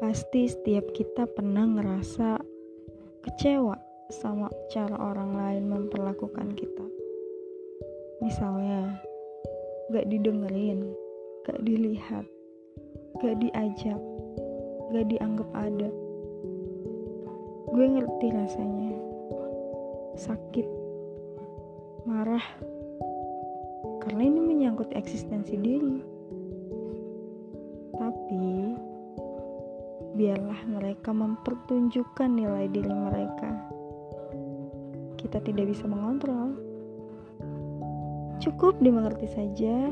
Pasti setiap kita pernah ngerasa kecewa sama cara orang lain memperlakukan kita. Misalnya, gak didengerin, gak dilihat, gak diajak, gak dianggap ada. Gue ngerti rasanya. Sakit, marah, karena ini menyangkut eksistensi diri. Biarlah mereka mempertunjukkan nilai diri mereka. Kita tidak bisa mengontrol. Cukup dimengerti saja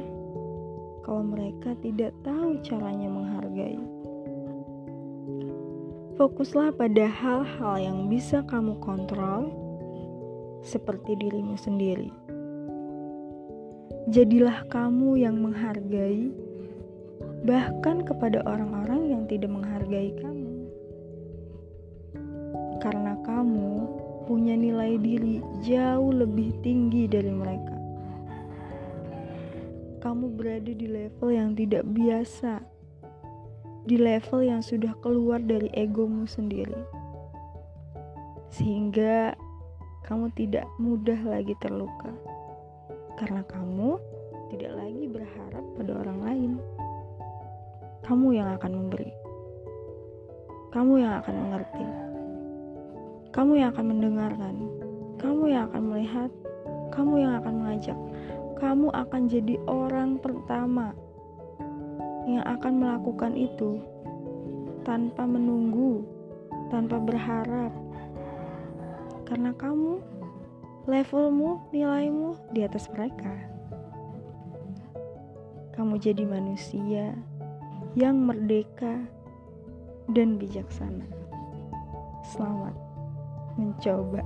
kalau mereka tidak tahu caranya menghargai. Fokuslah pada hal-hal yang bisa kamu kontrol, seperti dirimu sendiri. Jadilah kamu yang menghargai bahkan kepada orang-orang tidak menghargai kamu. Karena kamu punya nilai diri jauh lebih tinggi dari mereka. Kamu berada di level yang tidak biasa, di level yang sudah keluar dari egomu sendiri, sehingga kamu tidak mudah lagi terluka karena kamu tidak lagi berharap pada orang lain kamu yang akan memberi. Kamu yang akan mengerti. Kamu yang akan mendengarkan. Kamu yang akan melihat. Kamu yang akan mengajak. Kamu akan jadi orang pertama yang akan melakukan itu tanpa menunggu, tanpa berharap. Karena kamu, levelmu, nilaimu di atas mereka. Kamu jadi manusia yang merdeka dan bijaksana. Selamat mencoba.